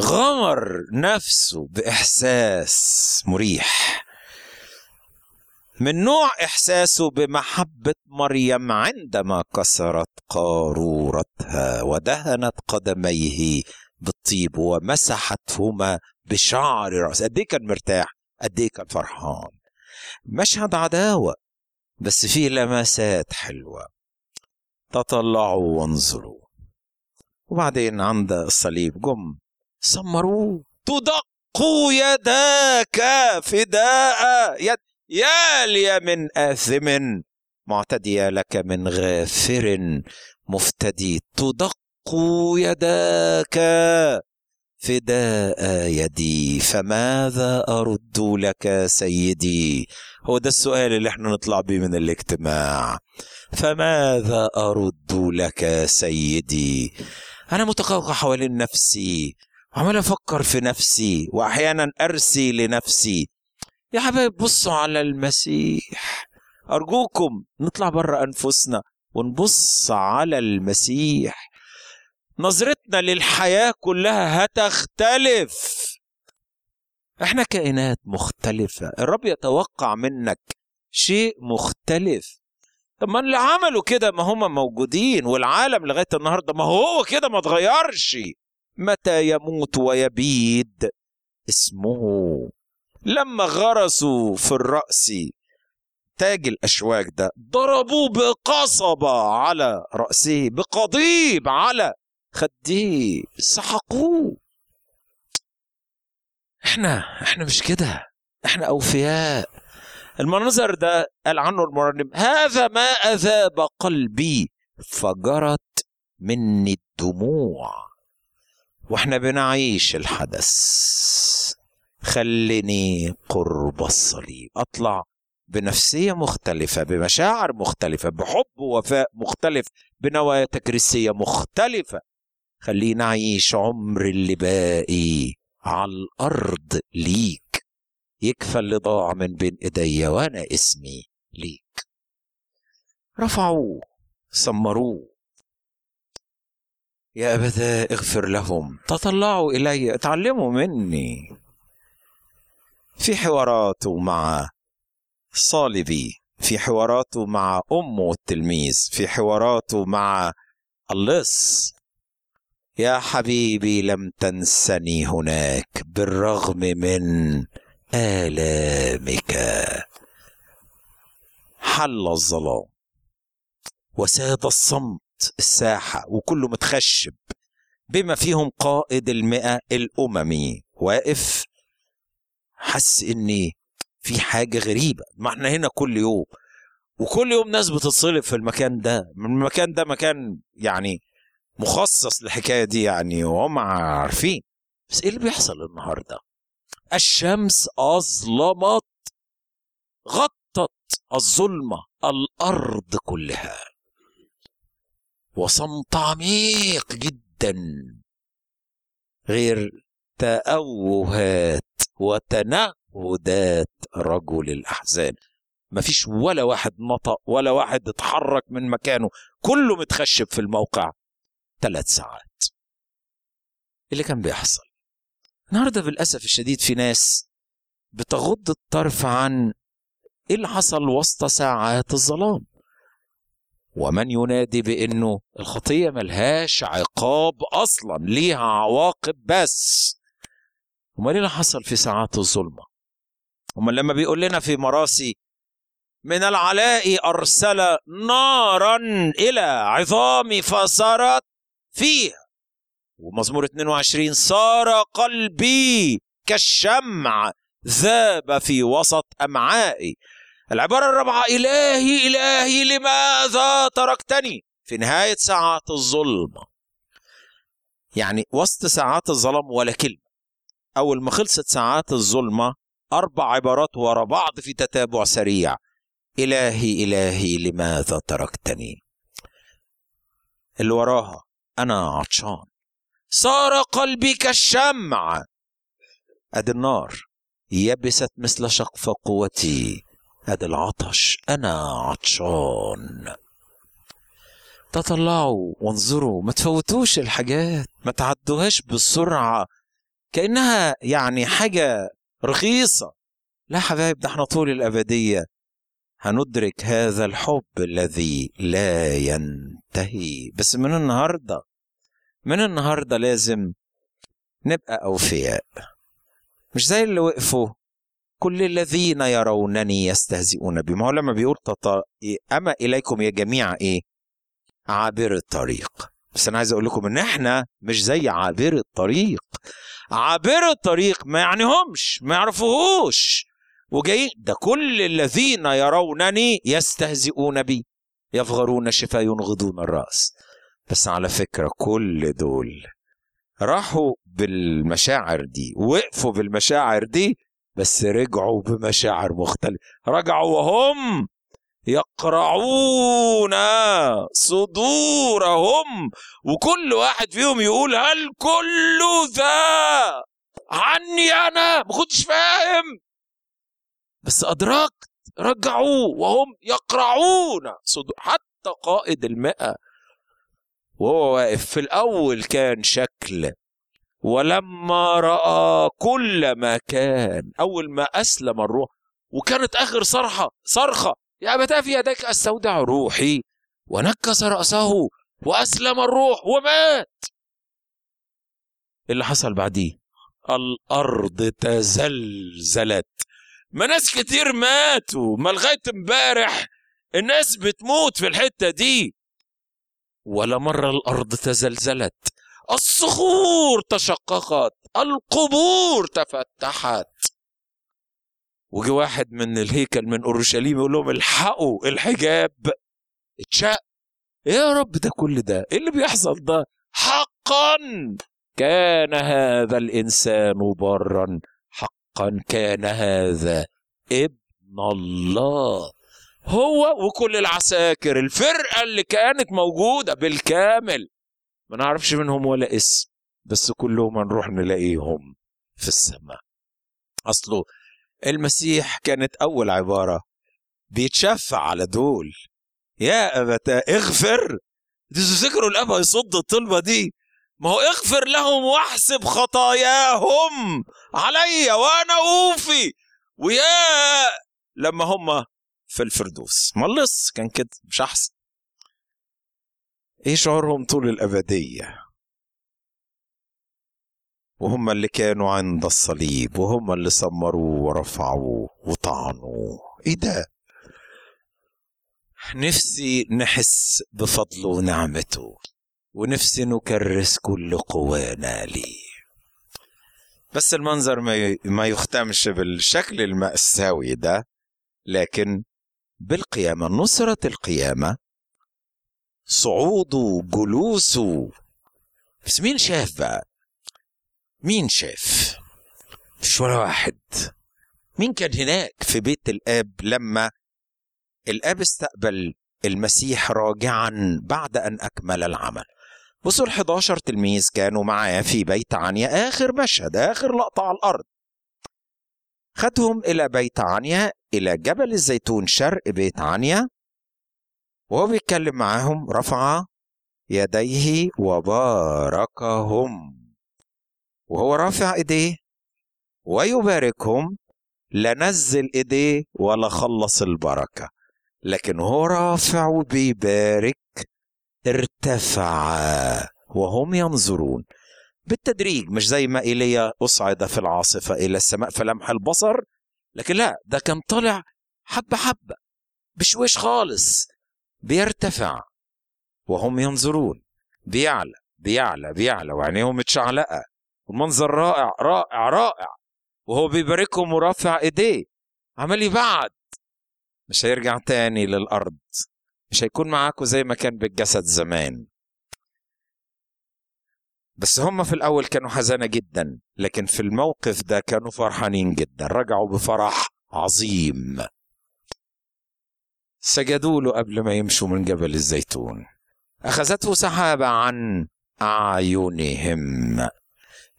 غمر نفسه بإحساس مريح. من نوع إحساسه بمحبة مريم عندما كسرت قارورتها ودهنت قدميه بالطيب ومسحتهما بشعر رأس. قد كان مرتاح؟ قد كان فرحان؟ مشهد عداوة بس فيه لمسات حلوة. تطلعوا وانظروا. وبعدين عند الصليب جم سمروه. تدق يداك فداء يد يا لي من آثم معتدي لك من غافر مفتدي تدق يداك فداء يدي فماذا أرد لك سيدي؟ هو ده السؤال اللي إحنا نطلع بيه من الاجتماع. فماذا أرد لك سيدي؟ أنا متقوقع حوالين نفسي وعمال أفكر في نفسي وأحيانا أرسي لنفسي. يا حبايب بصوا على المسيح. أرجوكم نطلع بره أنفسنا ونبص على المسيح. نظرتنا للحياة كلها هتختلف. إحنا كائنات مختلفة. الرب يتوقع منك شيء مختلف. طب ما اللي عملوا كده ما هم موجودين والعالم لغاية النهاردة ما هو كده ما اتغيرش. متى يموت ويبيد اسمه. لما غرسوا في الرأس تاج الأشواك ده ضربوه بقصبة على رأسه بقضيب على خديه سحقوه. إحنا إحنا مش كده إحنا أوفياء. المنظر ده قال عنه المرنم هذا ما أذاب قلبي فجرت مني الدموع. وإحنا بنعيش الحدث. خليني قرب الصليب. أطلع بنفسية مختلفة بمشاعر مختلفة بحب ووفاء مختلف بنوايا تكريسية مختلفة. خلينا أعيش عمر اللي باقي على الأرض ليك. يكفى اللي ضاع من بين إيديا وأنا اسمي ليك. رفعوه سمروه. يا أبدا اغفر لهم. تطلعوا إلي اتعلموا مني. في حواراته مع صالبي في حواراته مع أمه التلميذ في حواراته مع اللص. يا حبيبي لم تنسني هناك بالرغم من آلامك. حل الظلام. وساد الصمت الساحة وكله متخشب بما فيهم قائد المئة الأممي. واقف حس إني في حاجة غريبة. ما إحنا هنا كل يوم. وكل يوم ناس بتتصلب في المكان ده. المكان ده مكان يعني مخصص للحكاية دي يعني وهم عارفين. بس إيه اللي بيحصل النهارده؟ الشمس أظلمت غطت الظلمة الأرض كلها. وصمت عميق جدا. غير تأوهات. وتنهدات رجل الأحزان. مفيش ولا واحد نطق ولا واحد اتحرك من مكانه. كله متخشب في الموقع. ثلاث ساعات. اللي كان بيحصل؟ النهارده بالأسف الشديد في ناس بتغض الطرف عن إيه اللي حصل وسط ساعات الظلام. ومن ينادي بإنه الخطية ملهاش عقاب أصلا. ليها عواقب بس. امال اللي حصل في ساعات الظلمة. أمال لما بيقول لنا في مراسي من العلاء أرسل نارا إلى عظامي فصارت فيها. ومزمور 22 صار قلبي كالشمع ذاب في وسط أمعائي. العبارة الرابعة إلهي إلهي لماذا تركتني؟ في نهاية ساعات الظلمة. يعني وسط ساعات الظلام ولا كلمة. أول ما خلصت ساعات الظلمة أربع عبارات ورا بعض في تتابع سريع. إلهي إلهي لماذا تركتني؟ اللي وراها أنا عطشان. صار قلبي كالشمع أدي النار. يبست مثل شقف قوتي. أدي العطش. أنا عطشان. تطلعوا وانظروا. ما تفوتوش الحاجات. ما تعدوهاش بسرعة. كأنها يعني حاجة رخيصة. لا حبايب ده إحنا طول الأبدية هندرك هذا الحب الذي لا ينتهي. بس من النهارده من النهارده لازم نبقى أوفياء. مش زي اللي وقفوا. كل الذين يرونني يستهزئون بي ما هو لما بيقول تط... أما إليكم يا جميع إيه؟ عابر الطريق. بس أنا عايز أقول لكم إن إحنا مش زي عابر الطريق. عابر الطريق ما يعنيهمش ما يعرفوهوش. وجايين ده كل الذين يرونني يستهزئون بي يفغرون شفا ينغضون الرأس. بس على فكرة كل دول راحوا بالمشاعر دي وقفوا بالمشاعر دي بس رجعوا بمشاعر مختلفة. رجعوا وهم يقرعون صدورهم. وكل واحد فيهم يقول هل كل ذا؟ عني أنا ما كنتش فاهم. بس ادركت رجعوا وهم يقرعون صدور حتى قائد المئة وهو واقف في الأول كان شكل. ولما رأى كل ما كان أول ما أسلم الروح وكانت آخر صرخة صرخة يا أبتاه في يديك أستودع روحي. ونكس رأسه وأسلم الروح ومات. اللي حصل بعديه؟ الأرض تزلزلت. ما ناس كتير ماتوا. ما لغاية امبارح الناس بتموت في الحتة دي. ولا مرة الأرض تزلزلت. الصخور تشققت. القبور تفتحت. وجي واحد من الهيكل من أورشليم يقول لهم الحقوا الحجاب. اتشق. إيه يا رب ده كل ده. إيه اللي بيحصل ده؟ حقا كان هذا الإنسان برا. حقا كان هذا ابن الله. هو وكل العساكر. الفرقة اللي كانت موجودة بالكامل. ما نعرفش منهم ولا اسم. بس كلهم هنروح نلاقيهم في السماء. أصله المسيح كانت أول عبارة. بيتشفع على دول. يا ابتا اغفر. تفتكروا الأب هيصد الطلبة دي. ما هو اغفر لهم واحسب خطاياهم علي وأنا أوفي. ويا لما هم في الفردوس. ما اللص كان كده مش أحسن. إيه شعورهم طول الأبدية؟ وهم اللي كانوا عند الصليب وهم اللي سمروه ورفعوه وطعنوه إيه ده؟ نفسي نحس بفضله ونعمته ونفسي نكرس كل قوانا ليه بس المنظر ما ما يختمش بالشكل المأساوي ده لكن بالقيامة نصرة القيامة صعوده جلوسه بس مين شاف بقى؟ مين شاف؟ مش ولا واحد مين كان هناك في بيت الآب لما الآب استقبل المسيح راجعا بعد أن أكمل العمل؟ بصوا ال 11 تلميذ كانوا معاه في بيت عنيا آخر مشهد آخر لقطة على الأرض. خدهم إلى بيت عنيا إلى جبل الزيتون شرق بيت عنيا وهو بيتكلم معاهم رفع يديه وباركهم. وهو رافع إيديه ويباركهم لا نزل إيديه ولا خلص البركة. لكن هو رافع وبيبارك ارتفع وهم ينظرون. بالتدريج مش زي ما إيليا أصعد في العاصفة إلى السماء فلمح البصر لكن لا ده كان طالع حبة حبة بشويش خالص بيرتفع وهم ينظرون. بيعلى بيعلى بيعلى وعينيهم متشعلقة. والمنظر رائع رائع رائع. وهو بيباركهم ورافع إيديه. عمال يبعد. مش هيرجع تاني للأرض. مش هيكون معاكم زي ما كان بالجسد زمان. بس هم في الأول كانوا حزانة جدا. لكن في الموقف ده كانوا فرحانين جدا. رجعوا بفرح عظيم. سجدوا له قبل ما يمشوا من جبل الزيتون. أخذته سحابة عن أعينهم.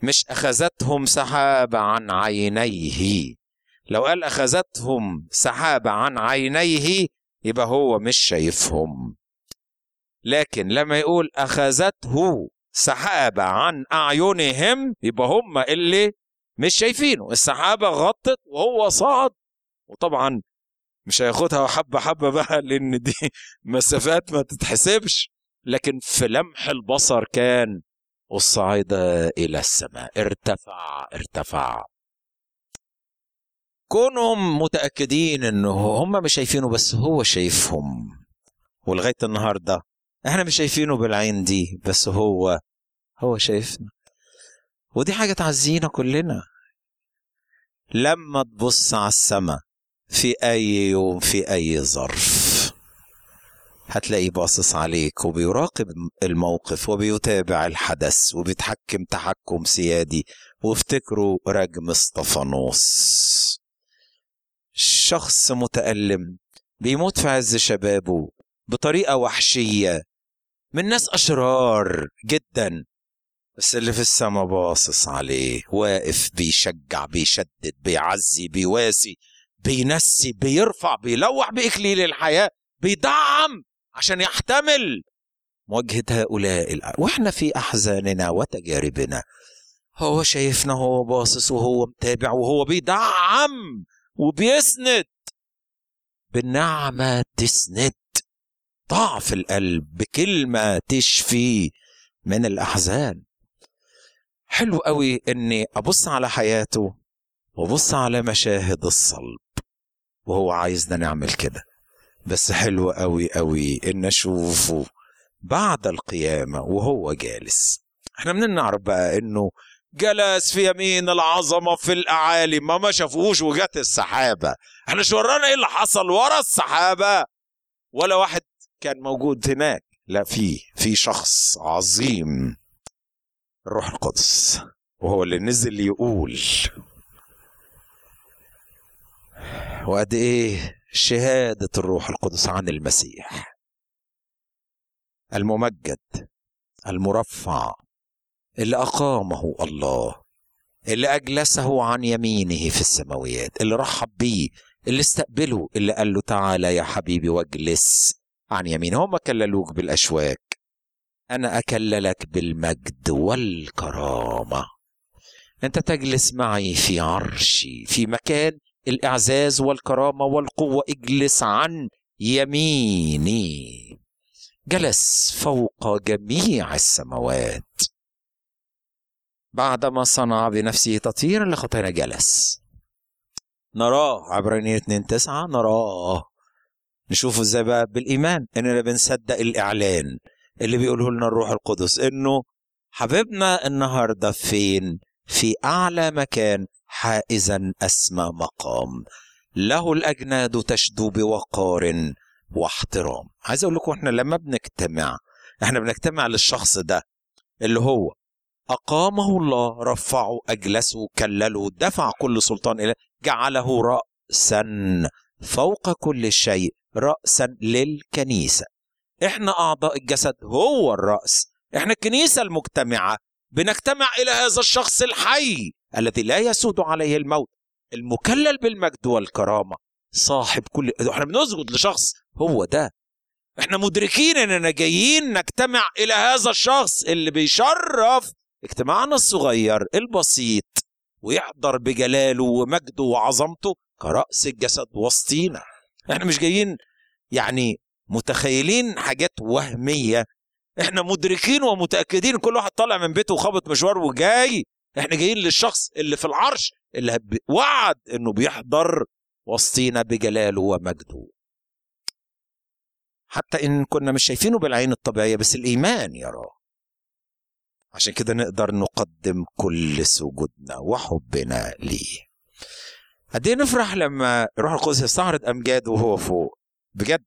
مش أخذتهم سحابه عن عينيه. لو قال أخذتهم سحابه عن عينيه يبقى هو مش شايفهم. لكن لما يقول أخذته سحابه عن أعينهم يبقى هم اللي مش شايفينه. السحابة غطت وهو صعد. وطبعا مش هياخدها حبة حبة بقى لأن دي مسافات ما تتحسبش. لكن في لمح البصر كان والصعد إلى السماء. ارتفع ارتفع. كونهم متأكدين إنه هم مش شايفينه بس هو شايفهم. ولغاية النهارده إحنا مش شايفينه بالعين دي بس هو هو شايفنا. ودي حاجة تعزينا كلنا. لما تبص على السماء في أي يوم في أي ظرف. هتلاقيه باصص عليك وبيراقب الموقف وبيتابع الحدث وبيتحكم تحكم سيادي. وافتكروا رجم اسطفانوس شخص متألم بيموت في عز شبابه بطريقة وحشية من ناس أشرار جدا بس اللي في السما باصص عليه واقف بيشجع بيشدد بيعزي بيواسي بينسي بيرفع بيلوح بإكليل الحياة بيدعم عشان يحتمل مواجهة هؤلاء. وإحنا في أحزاننا وتجاربنا. هو شايفنا هو باصص وهو متابع وهو بيدعم وبيسند. بالنعمة تسند. ضعف القلب بكلمة تشفي من الأحزان. حلو قوي إني أبص على حياته وأبص على مشاهد الصلب وهو عايزنا نعمل كده. بس حلو قوي قوي إن اشوفه بعد القيامة وهو جالس. إحنا منين نعرف بقى إنه جلس في يمين العظمة في الأعالي؟ ما ما شافوش وجت السحابة. إحنا شو ورانا إيه اللي حصل ورا السحابة؟ ولا واحد كان موجود هناك. لا في في شخص عظيم. الروح القدس. وهو اللي نزل يقول. وقد إيه شهادة الروح القدس عن المسيح. الممجد المرفع اللي أقامه الله اللي أجلسه عن يمينه في السماويات اللي رحب بيه اللي استقبله اللي قال له تعالى يا حبيبي واجلس عن يمينه. هم كللوك بالأشواك. أنا أكللك بالمجد والكرامة. أنت تجلس معي في عرشي في مكان الإعزاز والكرامة والقوة اجلس عن يميني. جلس فوق جميع السماوات. بعدما صنع بنفسه تطهيرا لخطايانا جلس. نراه عبرانية 2 9 نراه. نشوفه إزاي بقى بالإيمان إننا بنصدق الإعلان اللي بيقوله لنا الروح القدس إنه حبيبنا النهارده فين؟ في أعلى مكان حائزا أسمى مقام. له الأجناد تشدو بوقار واحترام. عايز أقول لكم إحنا لما بنجتمع إحنا بنجتمع للشخص ده اللي هو أقامه الله رفعه أجلسه كلله دفع كل سلطان إليه جعله راسا فوق كل شيء راسا للكنيسة. إحنا أعضاء الجسد هو الرأس. إحنا الكنيسة المجتمعة بنجتمع إلى هذا الشخص الحي. الذي لا يسود عليه الموت المكلل بالمجد والكرامة صاحب كل إحنا بنسجد لشخص هو ده. إحنا مدركين اننا جايين نجتمع إلى هذا الشخص اللي بيشرف اجتماعنا الصغير البسيط ويحضر بجلاله ومجده وعظمته كرأس الجسد وسطينا. إحنا مش جايين يعني متخيلين حاجات وهمية. إحنا مدركين ومتأكدين كل واحد طالع من بيته وخبط مشوار وجاي إحنا جايين للشخص اللي في العرش اللي وعد إنه بيحضر وسطينا بجلاله ومجده. حتى إن كنا مش شايفينه بالعين الطبيعية بس الإيمان يراه عشان كده نقدر نقدم كل سجودنا وحبنا ليه. قد إيه نفرح لما روح القدس يستعرض امجاده وهو فوق. بجد.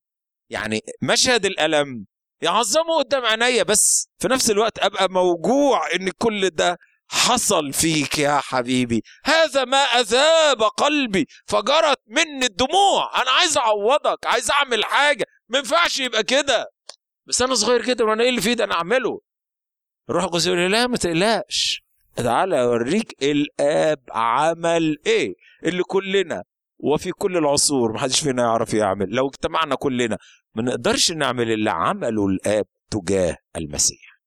يعني مشهد الألم يعظمه قدام عينيا بس في نفس الوقت أبقى موجوع إن كل ده حصل فيك يا حبيبي. هذا ما أذاب قلبي. فجرت مني الدموع. أنا عايز أعوضك. عايز أعمل حاجة. ما ينفعش يبقى كده. بس أنا صغير كده وأنا إيه اللي في إيدي؟ أنا أعمله. الروح القدس يقول لي لا ما تقلقش. تعالى أوريك الآب عمل إيه؟ اللي كلنا وفي كل العصور ما حدش فينا يعرف يعمل. لو اجتمعنا كلنا ما نقدرش نعمل اللي عمله الآب تجاه المسيح.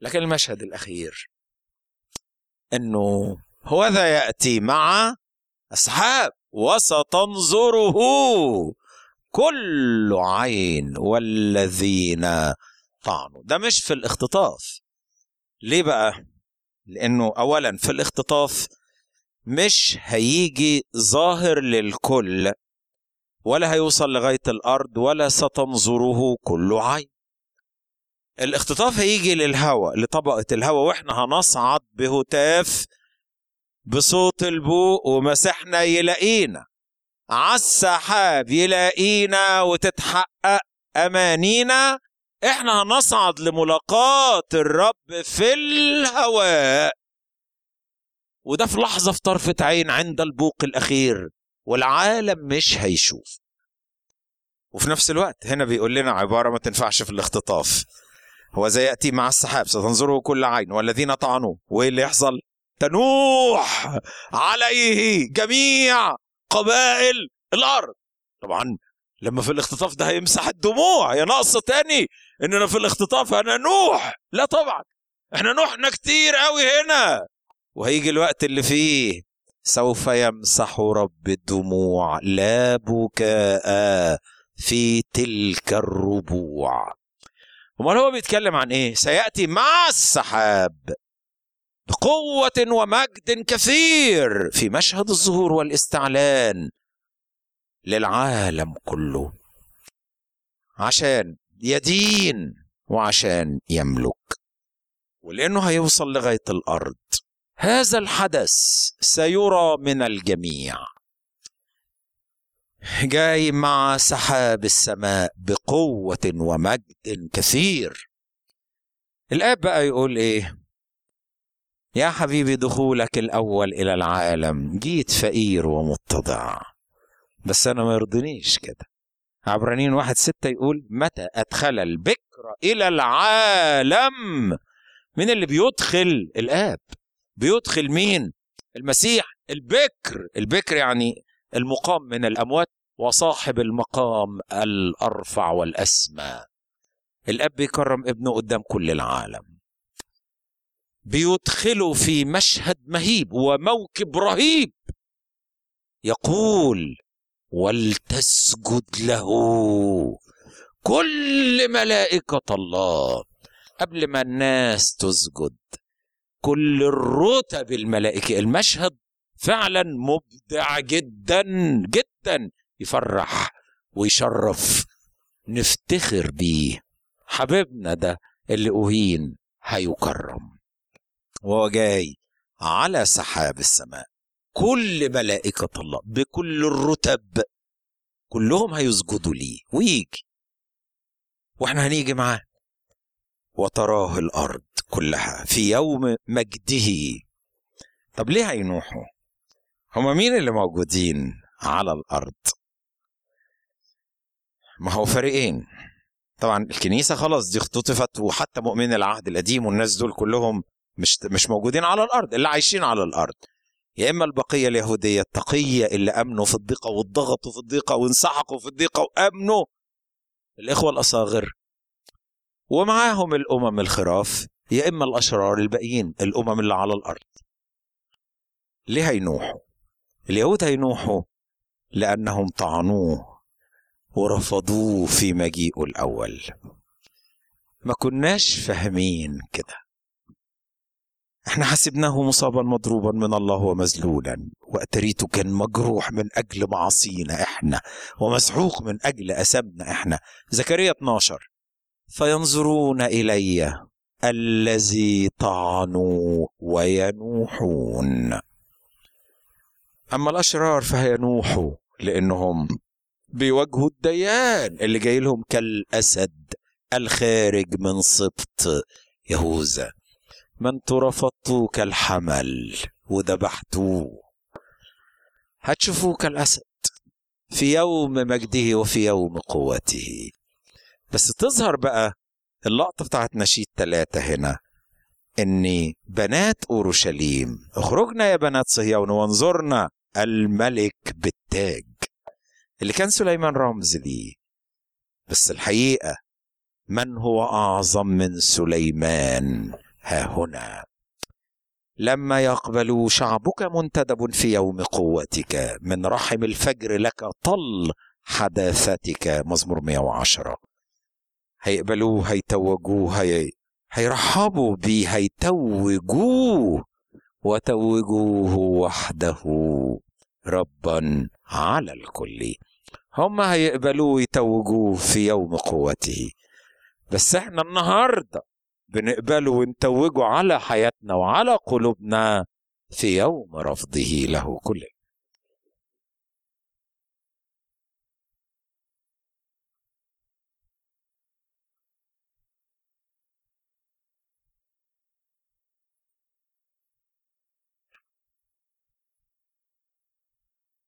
لكن المشهد الأخير إنه هو ذا يأتي مع أصحاب وستنظره كل عين والذين طعنوا. ده مش في الاختطاف. ليه بقى؟ لأنه اولا في الاختطاف مش هيجي ظاهر للكل ولا هيوصل لغاية الأرض ولا ستنظره كل عين. الاختطاف هيجي للهواء لطبقة الهواء وإحنا هنصعد بهتاف بصوت البوق ومسحنا يلاقينا. عالسحاب يلاقينا وتتحقق أمانينا. إحنا هنصعد لملاقاة الرب في الهواء. وده في لحظة في طرفة عين عند البوق الأخير والعالم مش هيشوف. وفي نفس الوقت هنا بيقول لنا عبارة ما تنفعش في الاختطاف. هو زي يأتي مع السحاب ستنظره كل عين والذين طعنوه وإيه اللي يحصل تنوح عليه جميع قبائل الأرض. طبعا لما في الاختطاف ده هيمسح الدموع يا ناقصة تاني إننا في الاختطاف أنا نوح. لا طبعا إحنا نوحنا كتير قوي هنا. وهيجي الوقت اللي فيه سوف يمسح رب الدموع لا بكاء في تلك الربوع. أمال هو بيتكلم عن إيه؟ سيأتي مع السحاب بقوة ومجد كثير في مشهد الظهور والاستعلان للعالم كله. عشان يدين وعشان يملك. ولأنه هيوصل لغاية الأرض. هذا الحدث سيرى من الجميع. جاي مع سحاب السماء بقوة ومجد كثير. الآب بقى يقول إيه؟ يا حبيبي دخولك الأول إلى العالم جيت فقير ومتضع. بس أنا ما يرضنيش كده. عبرانيين واحد ستة يقول متى أدخل البكر إلى العالم؟ من اللي بيدخل؟ الآب. بيدخل مين؟ المسيح. البكر. البكر يعني المقام من الأموات وصاحب المقام الأرفع والأسمى. الأب بيكرم ابنه قدام كل العالم. بيدخله في مشهد مهيب وموكب رهيب. يقول ولتسجد له كل ملائكة الله قبل ما الناس تسجد. كل الرتب الملائكة المشهد فعلا مبدع جدا جدا. يفرح ويشرف. نفتخر بيه. حبيبنا ده اللي أهين هيكرم. وهو جاي على سحاب السماء. كل ملائكة الله بكل الرتب. كلهم هيسجدوا ليه. ويجي. وإحنا هنيجي معاه. وتراه الأرض كلها في يوم مجده. طب ليه هينوحوا؟ هما مين اللي موجودين على الأرض؟ ما هو فريقين. طبعا الكنيسة خلاص دي اختطفت وحتى مؤمن العهد القديم والناس دول كلهم مش مش موجودين على الأرض اللي عايشين على الأرض. يا إما البقية اليهودية التقية اللي آمنوا في الضيقة واتضغطوا في الضيقة وانسحقوا في الضيقة وآمنوا. الإخوة الأصاغر. ومعاهم الأمم الخراف يا إما الأشرار الباقيين الأمم اللي على الأرض. ليه هينوحوا؟ اليهود هينوحوا لأنهم طعنوه ورفضوه في مجيئه الأول. ما كناش فاهمين كده. إحنا حسبناه مصابا مضروبا من الله ومذلولا. وأتريته كان مجروح من أجل معاصينا إحنا ومسحوق من أجل اثامنا إحنا. زكريا 12 فينظرون إلي الذي طعنوا وينوحون. أما الأشرار فهينوحوا لأنهم بيواجهوا الديان اللي جاي لهم كالأسد الخارج من سبط يهوذا. ما أنتوا رفضتوه كالحمل وذبحتوه. هتشوفوه كالأسد في يوم مجده وفي يوم قوته. بس تظهر بقى اللقطة بتاعت نشيد ثلاثة هنا إن بنات أورشليم اخرجنا يا بنات صهيون وانظرنا الملك بالتاج اللي كان سليمان رمز ليه. بس الحقيقة من هو أعظم من سليمان؟ ها هنا. لما يقبل شعبك منتدب في يوم قوتك من رحم الفجر لك طل حداثتك. مزمور 110 هيقبلوه هيتوجوه هي... هيرحبوا بيه هيتوجوه. وتوجوه وحده ربا على الكل. هم هيقبلوه ويتوجوه في يوم قوته. بس إحنا النهارده بنقبله ونتوجه على حياتنا وعلى قلوبنا في يوم رفضه له كل